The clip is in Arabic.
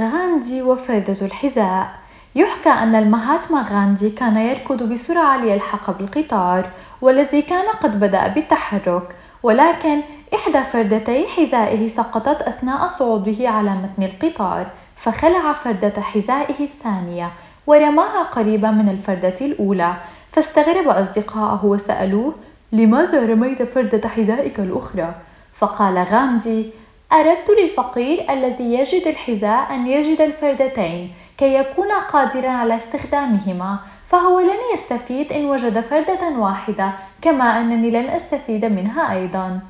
غاندي وفردة الحذاء. يحكى أن المهاتما غاندي كان يركض بسرعة ليلحق بالقطار والذي كان قد بدأ بالتحرك. ولكن إحدى فردتي حذائه سقطت أثناء صعوده على متن القطار فخلع فردة حذائه الثانية ورماها قريبا من الفردة الأولى. فاستغرب أصدقاءه وسألوه لماذا رميت فردة حذائك الأخرى؟ فقال غاندي أردت للفقير الذي يجد الحذاء أن يجد الفردتين كي يكون قادرا على استخدامهما فهو لن يستفيد إن وجد فردة واحدة كما أنني لن أستفيد منها أيضا.